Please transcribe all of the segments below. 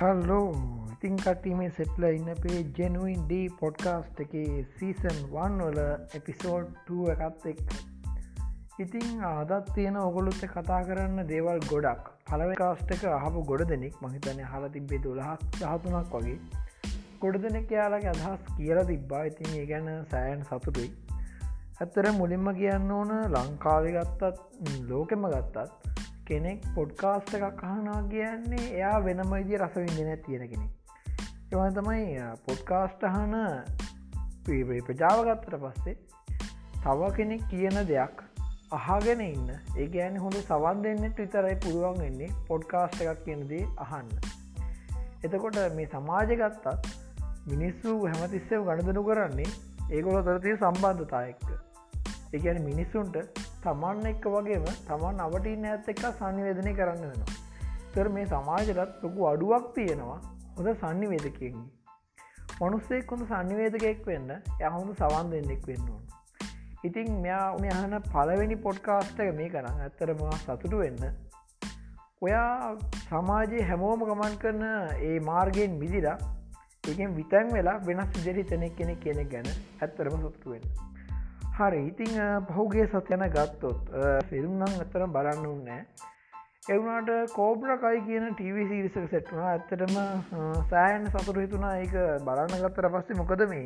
Hello ඉතිං කටීමේ සෙට්ල ඉන්න පේ ජෙනුවන් ඩ පොඩ්කාස්ට් එක සීසන් 1 වල එපිසෝඩ් එකත් එක් ඉතිං ආදත් තියෙන ඔගොලුත්ත කතා කරන්න දේවල් ගොඩක්. පලව කාස්ට එක අහපු ගොඩ දෙනෙක් මහිතනය හල තිබේ දුලහක් දහතුනක් වගේ. ගොඩ දෙනෙක් යාලගේ අදහස් කියල තිබ්බා. ඉතින් ඒ ගැන සෑන් සතුටුයි. ඇත්තර මුලින්ම කියන්න ඕන ලංකාවි ගත්තත් ලෝකෙම ගත්තත් කෙනෙක් පොඩ්කාස්ට එකක් අහනා කියන්නේ එයා වෙනම ඉදි රස විඳන තියෙන කෙනෙක්. එවන් තමයි පොඩ්කාස්ට අහන ප්‍රජාවගත්තට පස්සේ තව කෙනෙක් කියන දෙයක් අහගෙන ඉන්න. ඒ ගෑන හොඳ සවන් දෙන්නට විතරයි පුළුවන් වෙන්නේ පොඩ්කාස්ට එකක් කියනදේ අහන්න. එතකොට මේ සමාජ ගත්තත් මිනිස්සු හැමතිස්සව ගණදනු කරන්නේ ඒගොල තරතිය සම්බන්ධතායක්ක ඒගැන මිනිස්සුන්ට තමන් එක්ක වගේම තමන් අවටින්න ඇත් එක්ක සංනිවේදනය කරන්න වෙනවා. තර මේ සමාජලත් ලොකු අඩුවක් තියෙනවා හොඳ සන්නිවේදකයෙන්නේ මනුස්සෙක් හොඳ සංනිවේදකයෙක් වෙන්න යහොඳ සවන් දෙන්නෙක් වෙන්න ඕන. ඉතින් මෙයා මෙහන පලවෙනි පොඩ්කාස්ට එක මේ කරන්න ඇත්තරම සතුටු වෙන්න. ඔයා සමාජයේ හැමෝම ගමන් කරන ඒ මාර්ගයෙන් විදිලා ඒකෙන් විතැන් වෙලා වෙනස් විදිරි තනෙක් කෙනෙක් කෙනෙක් ගැන ඇත්තරම සතුටු වෙන්න. හරි ඉතිං පහුගේ සත්‍යන ගත්තොත් ෆිල්ම් නම් ඇතර බලන්න උන්නෑ එවුණට කෝබ්‍රකයි කියන ටව සිරිසක සෙට්ුනා ඇත්තටම සෑන් සතුර හිතුනා ඒක බලන්න ගත්තර පස්සේ මොකද මේ?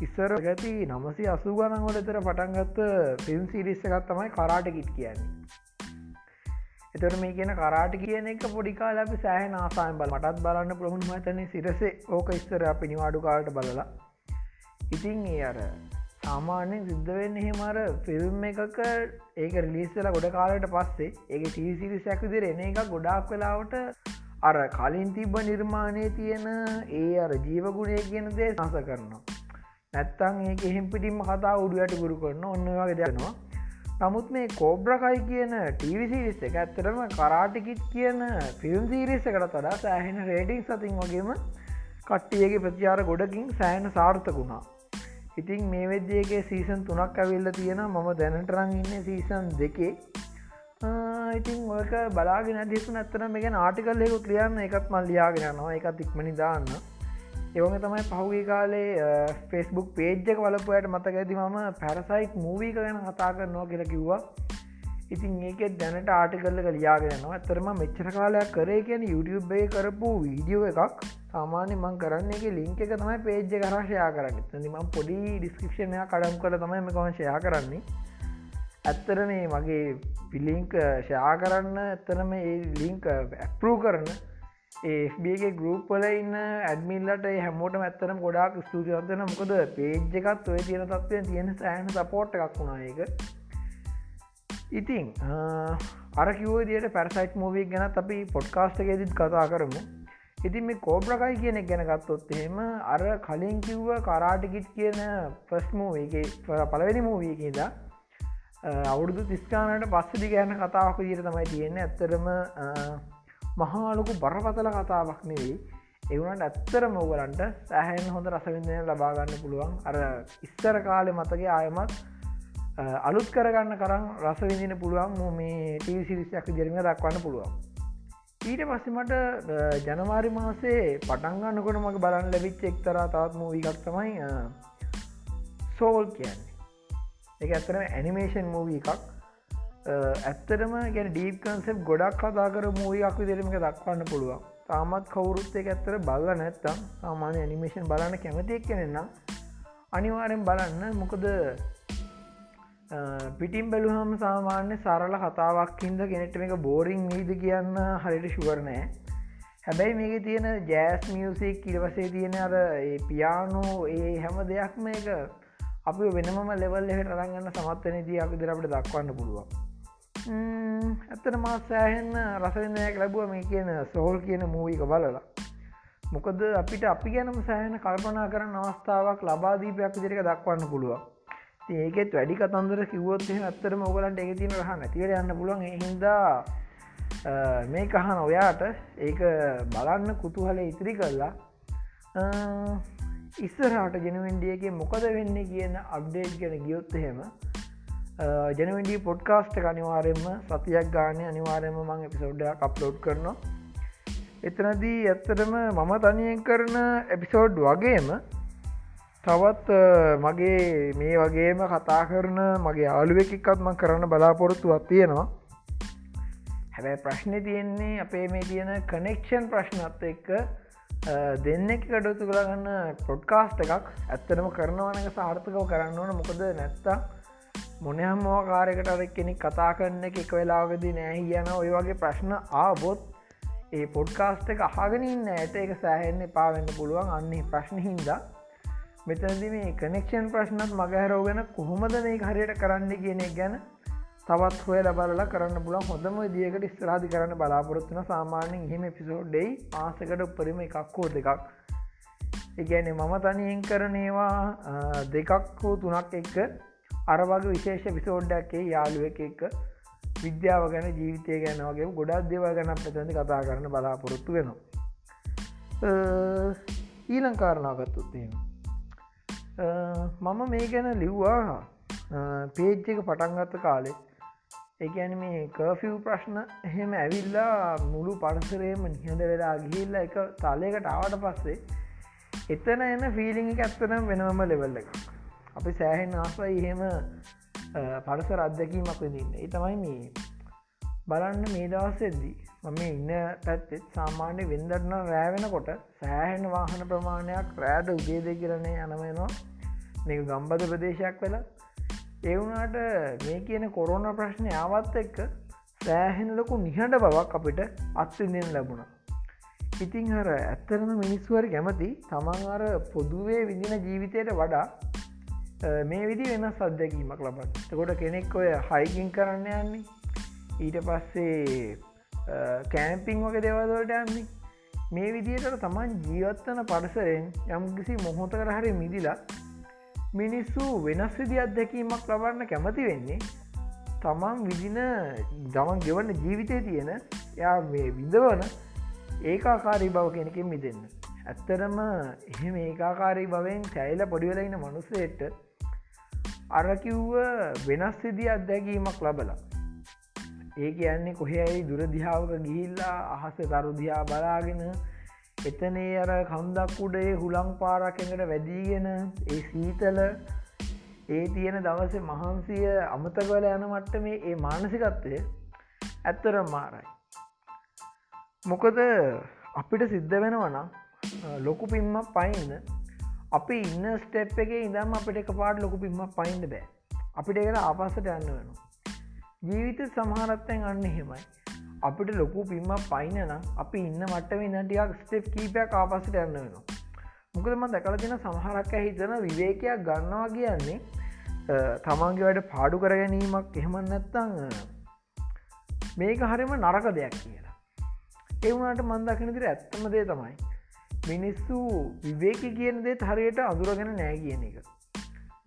ඉස්සර ගැති නමසි අසු ගනන්වල එතර පටන්ගත්ත ෆිල්ම් සිරිස්ස එකත් තමයි කරාටකිට් කියන්නේ. එතර මේ කියන කරාට කියන එක පොඩිකාල අපි සෑහන ආසායන් බල මටත් බලන්න ප්‍රහුණ මතන සිරසේ ඕක ඉස්තර අපි නිවාඩු කාට බලලා. ඉතින් ඒ අර සාමාන්‍යෙන් සිද්ධ වෙන්න එහෙමර ෆිල්ම් එකක ඒක රිලිස්සලා ගොඩ කාලට පස්සේ ඒක ටීසිරි සැකදිර එන එක ගොඩාක් වෙලාවට අර කලින් තිබ්බ නිර්මාණය තියෙන ඒ අර ජීවගුණය කියන දේ සස කරනවා. නැත්තං ඒක එහෙම් පිටිම කතා උඩුවට ගුරු කරන්න ඔන්න වගේ දෙයනවා නමුත් මේ කෝබ්‍රකයි කියන ටීවිසිරිස් එක ඇත්තරම කරාටිකිට් කියන ෆිල්ම් සීරිස්ස එකට තඩා සෑහෙන රේඩිං සතින් වගේම කට්ටියගේ ප්‍රතිචාර ගොඩකින් සෑන සාර්ථකුණා ඉතින් මේ වෙද්‍යගේ සීසන් තුනක් ඇවිල්ල තියෙන මම දැනටරං ඉන්න සීසන් දෙකේ. ඉතින් ඔක බලාගෙන දෙසු නැත්තන මේ ආටිකල්ලෙකු ක්‍රියන්න එකත් මල් ලියාගෙනනවා එකත් ඉක්මනි දාන්න. එවම තමයි පහුගේ කාලේ ෆෙස්බුක් පේජ්ජක වලපුයට මතක ඇති මම පැරසයිට් මූවී ගැන කතා කරනවා කියලා කිව්වා. ඉතින් ඒක දැනට ආටිකල්ල ලියාගෙනවා ඇතරම මෙච්චර කාලයක් කරේ කියන YouTube කරපු වීඩියෝ එකක්. සාමාන්‍ය මං කරන්න එක ලිංක එක තමයි පේජ්ජ කරශයා කරන්න. තනිම පොඩි ඩිස්ක්‍රපෂණය කඩම් කළ තමයි මෙකම ෂයා කරන්නේ. ඇත්තර මේ මගේ පිලිංක ෂයා කරන්න ඇත්තනම ඒ ලිංක ඇපරූ කරන ඒගේ ගරුප්පල ඉන්න ඇඩමිල්ලට හැමෝට ඇත්තරම ගොඩක් ස්තුතිවත්වන මොකද පේජ් එකත් ඔය තියෙන තත්වය තියෙන සෑන සපෝට් එකක් වුණා එක ඉතිං අරකිවෝදියට පැරසයිට් මෝවියක් ගැන අපි පොඩ්කාස්ට එකෙදිත් කතා කරමු. ඉතින් මේ කෝබ්‍රකයි කියන ගැන ගත්තොත් එහෙම අර කලින් කිව්ව කරාටිකිට් කියන ෆස් මූවගේ පලවෙනි මූවීකද අවුරුදු තිස්කානට පස්සදි ගැන කතාවක් විදිර තමයි තියෙන්නේ. ඇත්තරම මහාලොකු බරපතල කතාවක් නෙවෙයි. එවුණට ඇත්තර මෝගලන්ට සෑහැන් හොඳ රසවිඳය ලබාගන්න පුළුවන්. අර ඉස්තර කාලෙ මතගේ ආයමත් අලුත් කරගන්න කරම් රස විදින පුළුවන් මේ ටීසිරිසයක් ජරම දක්වන්න පුළුවන්. ඊට පස්සමට ජනවාරි මාසේ පටන්ගන්නකොට මක බලන්න ලැබිච් එක්තරා තාත් මූවිකක් තමයි සෝල් කියන්නේ. එක ඇත්තරම ඇනිමේෂන් මූවී එකක්. ඇත්තරම ගැන ඩීප් කන්සෙප් ගොඩක් කතා කර මූවියක් විදිරමක දක්වන්න පුළුවන්. තාමත් කවුරුත් එක ඇත්තර බල්ල නැත්තම් සාමාන්‍ය ඇනිමේෂන් බලන්න කැමතිෙක් කෙනෙන්නම් අනිවාරෙන් බලන්න. මොකද පිටිම් බැලුහම සාමාන්‍ය සරල කතාවක් හිද කෙනෙට මේක බෝරිං නීද කියන්න හරිට ශුවරණෑ හැබැයි මේක තියෙන ජෑස් මියසික් ඉරවසේ තියෙන අර පියානු ඒ හැම දෙයක් මේක අපි වෙනම ලෙවල් එහට රගන්න සමත්වන දී අපි දෙරට දක්වන්න පුළුවන්. ඇත්තන මා සෑහෙන්න රසවෙන්නයක් ලැබුව මේ කියන සෝල් කියන මූවික බලලා. මොකද අපිට අපි ගැනම සෑහන කල්පනා කරන්න අවස්ථාවක් ලබාදීපයක් දිරික දක්වන්න පුළුවන්. ඒකෙත් වැඩි කතන්දර කිවොත් ඇත්තරම ඔගලන්ට එක තින රහ නැතිවට යන්න පුළුවන්. හින්දා මේ කහන ඔයාට ඒක බලන්න කුතුහල ඉතිරි කරලා ඉස්සරහට ජනවෙන්ඩියගේ මොකද වෙන්න කියන අබ්ඩේට් ගැන ගියොත් එහෙම ජනවඩී පොඩ්කාස්ට අනිවාරෙන්ම සතියක් ගානය අනිවාරයම මං එපිසෝඩ්ඩයක් අප්ලෝඩ් කරනවා. එතනදී ඇත්තටම මම තනියෙන් කරන එපිසෝඩ් වගේම තවත් මගේ මේ වගේම කතා කරන මගේ ආලුවකක්ත්ම කරන්න බලාපොරොත්තුවත් තියෙනවා. හැබැයි ප්‍රශ්නය තියෙන්නේ අපේ මේ තියෙන කනෙක්ෂන් ප්‍රශ්නත් එක්ක දෙන්නෙක් කටයුතු කරගන්න පොඩ්කාස්ට එකක් ඇත්තටම කරනවනක සාර්ථකව කරන්න ඕන. මොකද නැත්තා මොනහම් මෝකාරයකට අර කෙනෙක් කතා කරන්න එක වෙලාගදී නෑ කියන ඔය වගේ ප්‍රශ්න ආබොත් ඒ පොඩ්කාස්ට එක අහගෙනින් ඇයට එක සෑහෙන්න පාවෙන්න පුළුවන්. අන්නේ ප්‍රශ්න හින්දා මෙතනද මේ කනෙක්ෂන් ප්‍රශ්නත් මගහැරෝගෙන කොහොමද මේ හරියට කරන්න කියන ගැන තවත් හොය ලබල කරන්න පුලන් හොඳම දියකට ස්ත්‍රාධි කරන්න බලාපොරොත්තුන සාමාන්‍යෙන් එහෙම පිසෝඩ්ඩයි ආසකට උපරිම එකක් හෝ දෙකක්. ඒගැන මම තනියෙන් කරනේවා දෙකක් හෝ තුනක් එක්ක අරවගේ විශේෂ විසෝඩ්ඩක්කේ යාළුව එක එක විද්‍යාව ගැන ජීවිතය ගැන වගේ ගොඩක් දෙව ගැන පැතැති කතා කරන බලාපොරොත්තු වෙනවා. ඊලංකාරණාගත්තුත්තිීම මම මේ ගැන ලිව්වා පේජ්ජක පටන්ගත්ත කාලෙ. ඒඇන මේ කර්ෆව් ප්‍රශ්න එහෙම ඇවිල්ලා මුළු පරසරේම නිහඳ වෙලා ගිහිල්ල එක තලයකට ආවට පස්සේ එතන එන්න ෆිලිං ඇත්තනම් වෙනවම ලෙවල්ල එක අපි සෑහෙන් ආසයි එහෙම පරසර අත්දැකීමක් වෙදින්න ඒ තමයි මේ. බලන්න මේ දවස්සෙද්දී මම ඉන්න පැත්තෙත් සාමාන්‍ය වෙන්දරන රෑවෙනකොට සෑහෙන් වාහන ප්‍රමාණයක් රෑඩ උදේද කරණය යනවෙනවා මේ ගම්බද ප්‍රදේශයක් වෙලා. ඒවුනාට මේ කියන කොරෝන ප්‍රශ්නය ආවත් එක්ක සෑහෙනලකු නිහඬ බවක් අපිට අත්විඳෙන් ලැබුණා. ඉතිං හර ඇත්තරම මිනිස්වර කැමති තමන් අර පොදුවේ විදින ජීවිතයට වඩා මේ විදි වෙන සද්දැකීමක් ලබන්න. තකොට කෙනෙක් ඔය හයිකින් කරන්න යන්නේ. ඊට පස්සේ කෑම්පිං වගේ දෙවදවට යන්නේ මේ විදියට තමන් ජීවත්වන පරිසරෙන් යම්කිසි මොහොතකර හරි මිදිලා මිනිස්සු වෙනස් විදි අත්දැකීමක් ලබන්න කැමති වෙන්නේ තමන් විදින දමන් ගෙවන්න ජීවිතය තියෙන යා මේ විදවන ඒකාකාරී බව කෙනකින් මිදන්න ඇත්තරම එහෙම ඒකාකාරී බවෙන් සැයිල පොඩිවලයින මනුස්සේට අරකිව්ව වෙනස් සිදි අත්දැකීමක් ලබලා ඒ කියන්නේ කොහෙයි දුරදිහාවක ගිහිල්ලා අහස තරුදිහා බලාගෙන එතනේ අර කන්දක් උඩේ හුළං පාරක්කට වැදීගෙන ඒ සීතල ඒ තියෙන දවස මහන්සිය අමතකවල යන මට්ට මේ ඒ මානසිකත්වය ඇත්තරම් මාරයි. මොකද අපිට සිද්ධ වෙනවනම් ලොකු පින්මක් පයින්න. අපි ඉන්න ස්ටෙප් එක ඉදම් අපිට එක පාට ලොකු පිම පයින්ට බෑ. අපිට එකට ආපස්සට යන්න වෙනවා. ජීවිත සමහරත්තයෙන් අන්න හෙමයි අපිට ලොකු පිම්ම පයිනන අපි ඉන්න මට්ටම ඉන්නටියක් ස්ටෙප් කීපයක් ආපසට යන්න වෙනවා. මොකදම දැකල දෙන සමහරක් හිතන විවේකයක් ගන්නවා කියන්නේ තමන්ගේ වැඩ පාඩු කර ගැනීමක් එහෙමන් නැත්තං මේක හරිම නරක දෙයක් කියලා. ඒවුණට මන්දකිනතිර ඇත්තම දේ තමයි මිනිස්සු විවේක කියන දේ හරියට අඳුරගෙන නෑ කියන එක.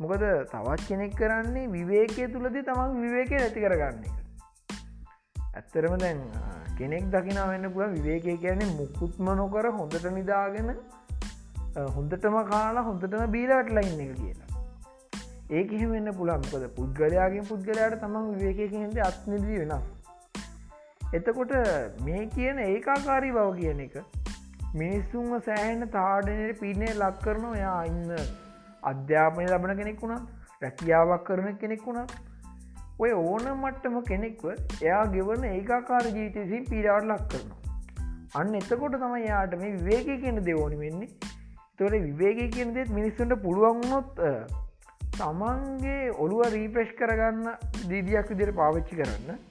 මොකද තවත් කෙනෙක් කරන්නේ විවේකය තුළදී තමන් විවේකය නැති කරගන්න එක. ඇත්තරම දැන් කෙනෙක් දකිනා වෙන්න පුළ විවේකය කියන්නේ මුකුත්ම නොකර හොඳට නිදාගෙන හොඳටම කාලා හොඳටම බීලාට ලයින්න එක කියලා. ඒක එහෙමන්න පුළන්පද පුද්ගලයාගේ පුද්ගලයාට තමන් විවේකයකෙන්ද අත්නිදී වෙනස්. එතකොට මේ කියන ඒකාකාරී බව කියන එක මිනිස්සුන්ම සෑහෙන තාඩනයට පිනේ ලක් කරනවා. යා ඉන්න අධ්‍යාපනය ලබන කෙනෙක් වුණා රැකියාවක් කරන කෙනෙක් වුණා. ඔය ඕන මට්ටම කෙනෙක්ව එයා ගෙවන ඒකාකාර ජීවිතසින් පීඩාවට ලක් කරනවා. අන්න එතකොට තම යාට මේ විවේක කියන දෙවෝනි වෙන්නේ. තොට විවේක කියන දෙත් මිනිස්සුන්ට පුළුවන්නොත් තමන්ගේ ඔළුව රීප්‍රෙෂ් කරගන්න දීදියක් විදිර පාවිච්චි කරන්න.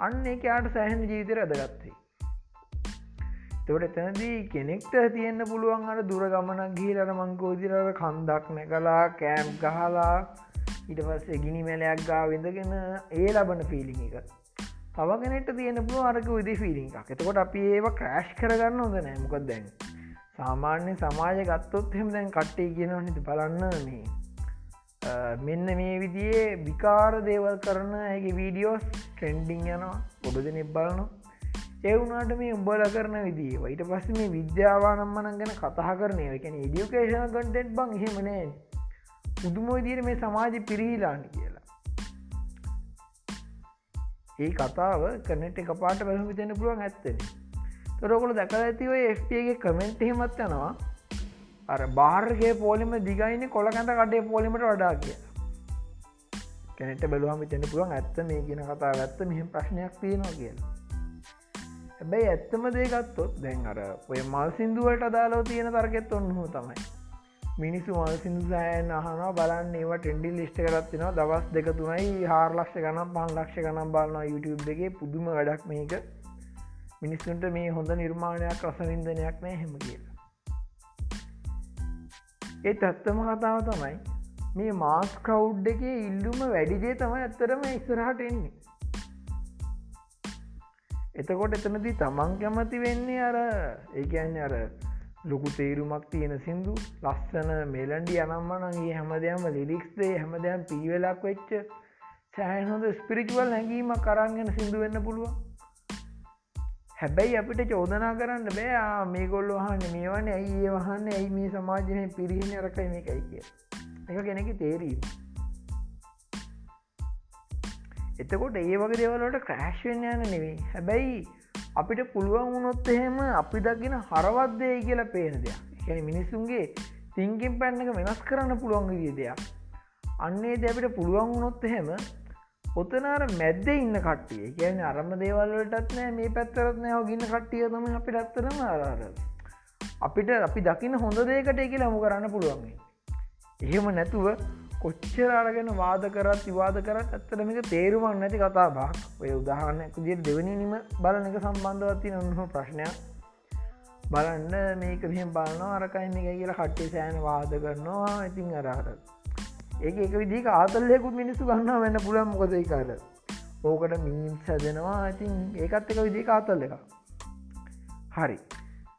අන්න එක යාට සෑහන ජීවිතර අදගත්තේ තවට එතනදී කෙනෙක්ට තියෙන්න්න පුළුවන් අට දුර ගමනක් ගිහිලට මංකෝදිරට කන්දක් නැකලා කෑම් ගහලා ඉට පස් එගිනි මැලයක් ගා විඳගෙන ඒ ලබන පිලිි එක. තවගෙනට තියෙන පුළුව අරක විදි ෆිලික් එතකොට අපි ඒව ක්‍රෑශ් කරගන්න හොද නෑමකොත් දැන්? සාමාන්‍ය සමාජ ගත්තොත් හෙම දැන් කට්ටේ කියන නති බලන්න මේ මෙන්න මේ විදියේ විකාර දේවල් කරන ඇගේ වීඩියෝස් ට්‍රෙන්ඩිං යනවා. ගොඩ දෙනෙක් බලනවා. එවුනාට මේ උඹල කරන විදිී වයිට පස්ස මේ විද්‍යාවානම්මනන් ගැන කතා කරනය එකන ඉඩියුකේෂන කටෙන්ට් බං හෙමනේ පුදුමෝදිර මේ සමාජ පිරිහිලාන්න කියලා. ඒ කතාව කනට එක පාට පැහම තෙන පුළුවන් ඇත්තන. තොරකොළ දැකල ඇතිව FPගේ කමෙන්ට් හෙමත් යනවා. අර බාර්ගේ පෝලිම දිගයින කොළ කැඳ කඩේ පෝලිමට වඩා කිය කැනට බැලුවම තෙන පුළුවන් ඇත්ත මේ කියන කතා ගත්ත මෙහම ප්‍රශ්නයක් තියෙනවා කියලා. හැබැයි ඇත්තම දේගත්තොත් දැන් අර ඔය මල් සිින්දුවට අදාලෝ තියෙන තර්ගෙත් ඔන්නහෝ තමයි. මිනිස්සු මල් සිින්දු සෑන් අහනවා බලන්න ඒවා ටෙන්ඩිල් ලිස්ට කරත්තිනවා දවස් දෙක තුනයි හාර ලක්ෂ ගනම් පන් ලක්ෂ ගනම් බලන්නවා YouTube එකේ. පුදුම වැඩක් මේක. මිනිස්සුන්ට මේ හොඳ නිර්මාණයක් රසවින්දනයක් නෑ හෙම කියලා. ඒත් ඇත්තම කතාව තමයි මේ මාස් කවුඩ් එක ඉල්ලුම වැඩිදේ තමයි ඇත්තරම ඉස්සරහට එන්නේ. එතකොට එතනති තමන් කැමති වෙන්නේ අර ඒකන්න අර ලොකු තේරුමක් තියෙන සිින්දු ලස්සන මෙලන්ඩි අනම්මනගේ හැම දෙයම ලිරික්ස්දේ හැම දෙයම් පීවෙලක් වෙච්ච සෑහන් හොඳ ස්පිරිචුවල් හැඟීම කරන්ගෙන සිින්දු වෙන්න පුළුවන්. හැබැයි අපිට චෝදනා කරන්න බෑ මේ ගොල්ල වහන්න මේවන ඇයි ඒ වහන්න ඇයි මේ සමාජනය පිරිහිණ රකයි මේකයි කිය එක කෙනෙකි තේරීම. එතකොට ඒ වගේ දෙවලට ක්‍රෑශ්වෙන් යන නෙවෙයි. හැබැයි අපිට පුළුවන් වුණොත් එහෙම අපි දකින හරවත්දය කියලා පේන දෙයක්. හැන මිනිස්සුන්ගේ තිංකින් පැන්න එක වෙනස් කරන්න පුළුවන් විදිය දෙයක්. අන්නේ ද අපිට පුළුවන් වුණොත් එහෙම ඔතනාර මැද්ද ඉන්න කට්ටිය කියන අරම දේවල්ලටත් නෑ මේ පැත්තරත් නෑ ගින්න කට්ටිය තම අපි ඇත්තරම අරාර අපිට අපි දකින්න හොඳ දේකට එක ලමු කරන්න පුළුවන්ගේ එහෙම නැතුව කොච්චර අරගෙන වාද කරත් විවාද කරත් ඇත්තටමික තේරුමක් නැති කතා බක් ඔය උදාහරණයක් විදියට දෙවනිනිම බලන එක සම්බන්ධවත්ති නොහ ප්‍රශ්නයක්. බලන්න මේක මෙහම බලන්නවා අරකයින්න එක කියලා කට්ටේ සෑන වාද කරනවා. ඉතින් අරහර ඒක එක විදික ආතල්ලයකුත් මිනිස්සු ගන්න වෙන්න පුළන් මොකදයි කාර ඕකට මීම් සැදෙනවා ඉතින් ඒකත් එක විදික ආතල් එක හරි.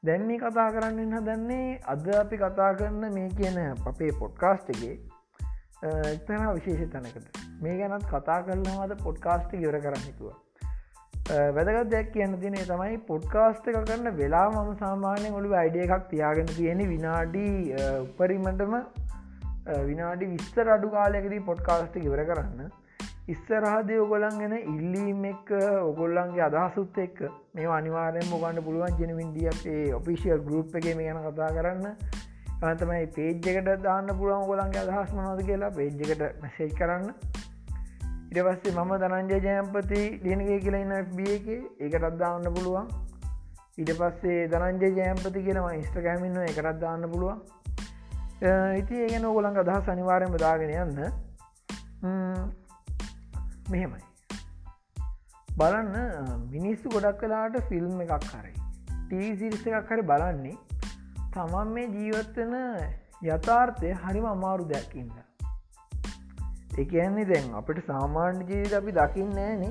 දැන් මේ කතා කරන්න හදන්නේ අද අපි කතා කරන්න මේ කියන අපේ පොඩ්කාස්ටගේ එක්තන විශේෂ තැනකට මේ ගැනත් කතා කරනවාද පොඩ්කාස්ට ඉවර කරන්නතුව වැදගත් දෙයක් කියන්න තිනේ තමයි පොඩ්කාස්ට එක කරන්න වෙලා මම සාමාන්‍ය ඔොළු අයිඩිය එකක් තියාගෙන තියෙන විනාඩි උපරිමටම විනාඩි විස්තර අඩු කාලයකදී පොඩ්කාස්ට ඉවර කරන්න. ඉස්සරහදය ඔගොලන් ගෙන ඉල්ලීම් එක් ඔගොල්ලන්ගේ අදහසුත් එක් මේ අනිවාරයෙන් මොගන්න පුළුවන්. ජනවින්දිය අපේ ඔෆිසිියල් ගරුප් එක මේ ගැන කතා කරන්න. තමයි පේජ්ජකට දාන්න පුළුවන් ගොලන්ගේ අදහස් මනොද කියලා පේජ්ජකට මැසේජ් කරන්න. ඉට පස්සේ මම දනංජය ජයම්පති ලියනගේ කියලා ඉන්න FB එක ඒකටත් දාන්න පුළුවන්. ඊට පස්සේ දනංජය ජයම්පති කියලම ඉස්ට්‍රකෑමින්න එකටත් දාන්න පුළුවන්. ඉති ඒගෙන ඕගොලන් අදහස් අනිවාරයෙන් බදාගෙන යන්න. මෙහෙමයි. බලන්න මිනිස්සු ගොඩක් කලාට ෆිල්ම් එකක් හරි ටීසිරිස එකක් හරි බලන්නේ තමන් මේ ජීවත්වන යථාර්ථය හරිම අමාරු දැක්කින්න එකන්නේ දැන් අපට සාමාන්‍ය ජීවිත අපි දකින්න ෑන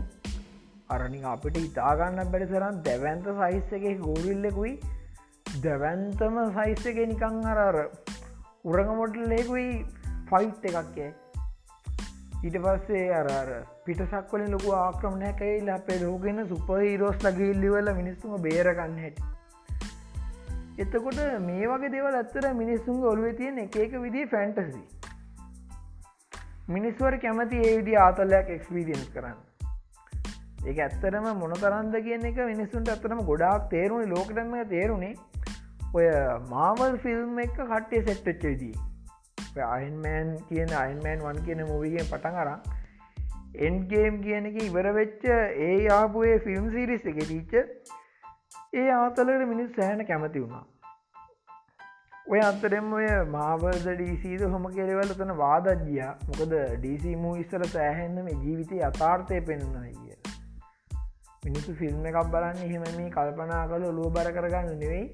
අරනි අපිට ඉතාගන්න බැරි සරන් දැවන්ත සයිස්ස එක ගෝරිල්ලෙකුයි දැවන්තම සයිස්ස එක නිකං අරර උරගමොටලෙකුයි ෆයිට් එකක්කේ ඊට පස්සේ අරර පිටසක්වලින් ලොකු ආක්‍රමණයකයි අපේ ලෝගෙන සුපහිරෝස් ලගිල්ලිවල මිනිස්සුම බේරගන්න හැටි. එතකොට මේ වගේ දෙවල් ඇත්තර මිනිස්සුන්ගේ ඔළුවේ තියෙන එක එක විදිී ෆැන්ටසි මිනිස්වර කැමති ඒ විදි ආතල්ලයක් එක්ස්පීරියන්ස් කරන්න. ඒ ඇත්තරම මොන තරන්ද කියන එක මිනිස්සුන්ට ඇත්තරම ගොඩාක් තේරුණේ ලෝකටම තේරුණේ. ඔය මාවල් ෆිල්ම් එක කට්ටේ සෙට්ටච්ච විදී අයින්මෑන් කියන අයින්මෑන් වන් කියන මූවිගෙන් පටන් අරා එන්ගේම් කියන එක ඉවර වෙච්ච ඒ ආපුයේ ෆිල්ම් සිරිස් එක ටීච්ච ඒ ආතලට මිනිස් සෑහන කැමති වුණා. ඔය අතරෙම ඔය මාවර්ද ඩීසීද හොම කෙරවල තන වාදජිය මොකද ඩීසි මූ ඉස්සල සෑහෙන්න මේ ජීවිතය අතාර්ථය පෙන්න්නන කිය මිනිස්සු ෆිල්ම් එකක් බලන්න එහෙම මේ කල්පනා කල ලුව බර කරගන්න නෙවෙයි.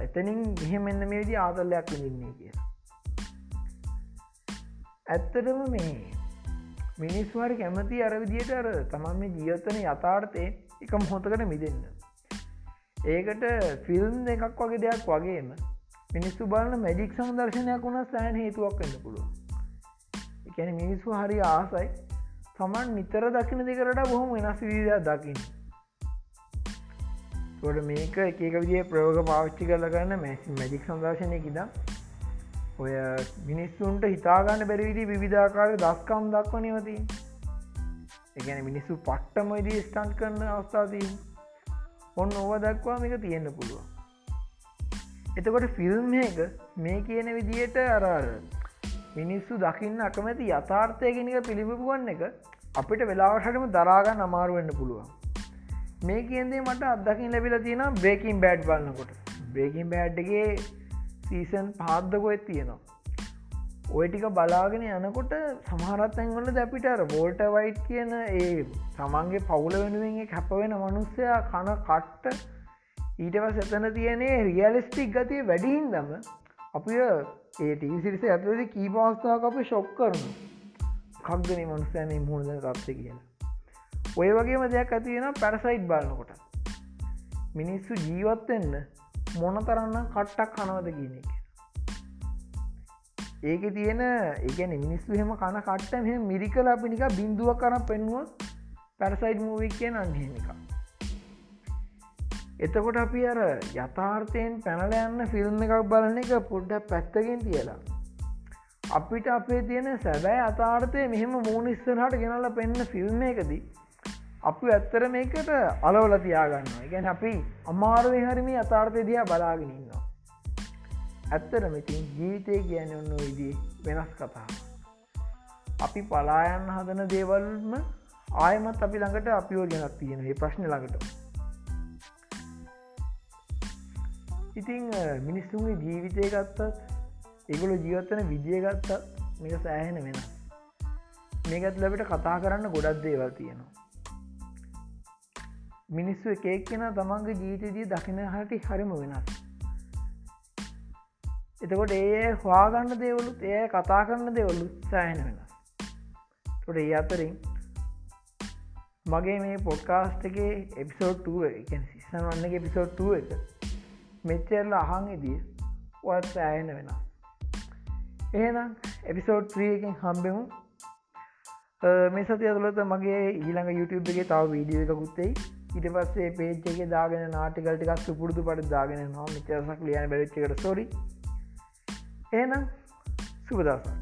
එතනින් එහෙමෙන්න්න මේ විදි ආතල්ලයක් විඳන්නේ කිය ඇත්තටම මේ මිනිස්වාර කැමති අරවිදියට අර තමන් මේ ජීවත්තන යථාර්ථය එක මොහොතකට මිදන්න. ඒකට ෆිල්ම් එකක් වගේ දෙයක් වගේම මිනිස්සු බලන මැජික් සම්දර්ශනයක් වුණ සෑන් හේතුවක් වෙන්න පුළුව එකැන මිනිස්සු හරි ආසයි තමන් නිතර දකින දෙකරට බොහොම වෙනස් විදයක් දකින්න. ොට මේක එකක විදිිය ප්‍රයෝග පාවිච්චි කරල ගන්න මැසි මැජික් සම්දර්ශනය කිද ඔය මිනිස්සුන්ට හිතාගන්න බැරිවිදි විවිධාකාර දස්කම් දක්ව නවතින් එකන මිනිස්සු පට්ටම දී ස්ටන්් කරන අවස්ථාතිී ඔන්න ඕව දක්වා මේක තියෙන්න්න පුළුවන්. එතකොට ෆිල්ම් එක මේ කියන විදියට අරාර මිනිස්සු දකින්න අකමැති යථාර්ථය කෙනක පිළිබිපුුවන් එක අපිට වෙලාවටම දරාගන්න අමාරුවෙන්න පුළුවන්. මේ කියන්දේ මට අදකින් ලැබිල තියෙන බ්‍රේකින් බෑඩ් බලන්නකොට බ්‍රේකින් බෑඩ්ගේ සීසන් පාද්දකොත් තියෙනවා. ඔය ටික බලාගෙන යනකොට සමහරත් ඇංගොල දැපිට බෝල්ට වයිට් කියන ඒ තමන්ගේ පවුල වෙනුවෙන් කැපවෙන මනුස්සයා කන කට්ට ඊටවස් එතන තියනේ රියලිස්ටික් ගතිය වැඩිහින් දම අපි ඒ ටීසිරිස ඇතුලද කීපවස්ථාවක් අප ශොක් කරනු කක්දන මනුස්සෑම මුහුණද තත්ස කියලා. ඔය වගේම දෙයක් ඇතියෙන පැරසයිට් බලන්නකොට මිනිස්සු ජීවත්වෙන්න මොන තරන්න කට්ටක් කනවද කියන එක. ඒක තියෙන ඒගැන මිනිස්සු හෙම කන කට්ට මෙ මිරිකල අපි නික බින්දුව කරන පෙන්ුව පැරසයිඩ් මූවික් කිය අන්හෙමික එතකොට අපි අර යථාර්ථයෙන් පැනල යන්න ෆිල්ම් එකක් බලන එක පොඩ්ඩ පැත්තකින් තියලා. අපිට අපේ තියෙන සැබෑ අතාර්ථය මෙහෙම මූනිස්සනහට ගෙනල්ල පෙන්න්න ෆිල්ම් එකදී අපි ඇත්තර මේකට අලවල තියාගන්න ගැන අපි අමාරුව හරිමි අතාර්ථය දිහා බලාගෙනන්නවා ඇත්තටම ඉතින් ජීවිතය කියන ඔන්න විදි වෙනස් කතා අපි පලායන්න හදන දේවල්ම ආයමත් අපි ළඟට අපිෝ ගැනත් තියෙන ඒ ප්‍රශ්න ළඟට. ඉතිං මිනිස්සුන්ගේ ජීවිතය ගත්තත් ඒගොල ජීවත්තන විදිය ගත්තත් මේක සෑහෙන වෙන මේකත් ලැබට කතා කරන්න ගොඩක් දේවල් තියෙනවා. මිනිස්සු එකක් කෙන තමන්ගේ ජීවිතදී දකින හටි හරිම වෙනස්. එතකොට ඒ හවාගන්න දෙවලුත් ඒ කතා කරන්න දෙවලු සෑහෙන වෙන තොට ඒ අතරින් මගේ මේ පොඩ්කාස්ට එක එපිසෝඩ් සිස්සන් වන්න එක එපිසෝඩ් එක මෙච්චරල අහන් ඉදිය ඔත් සෑහෙන වෙන එහෙනම් එපිසෝඩ් ත්‍රියකින් හම්බෙමු. මේ සති ඇතුලත මගේ ඊළඟ YouTube එකගේ තව වීඩියෝ එකකුත්තෙයි ඉට පස්සේ පේජ් එක දාගෙන නාටිකල්ටිකක් සුපුරදු පට දාගෙන නවා මිචසක් ලියන බැරිච්චකට සොරි Enan Subedasa.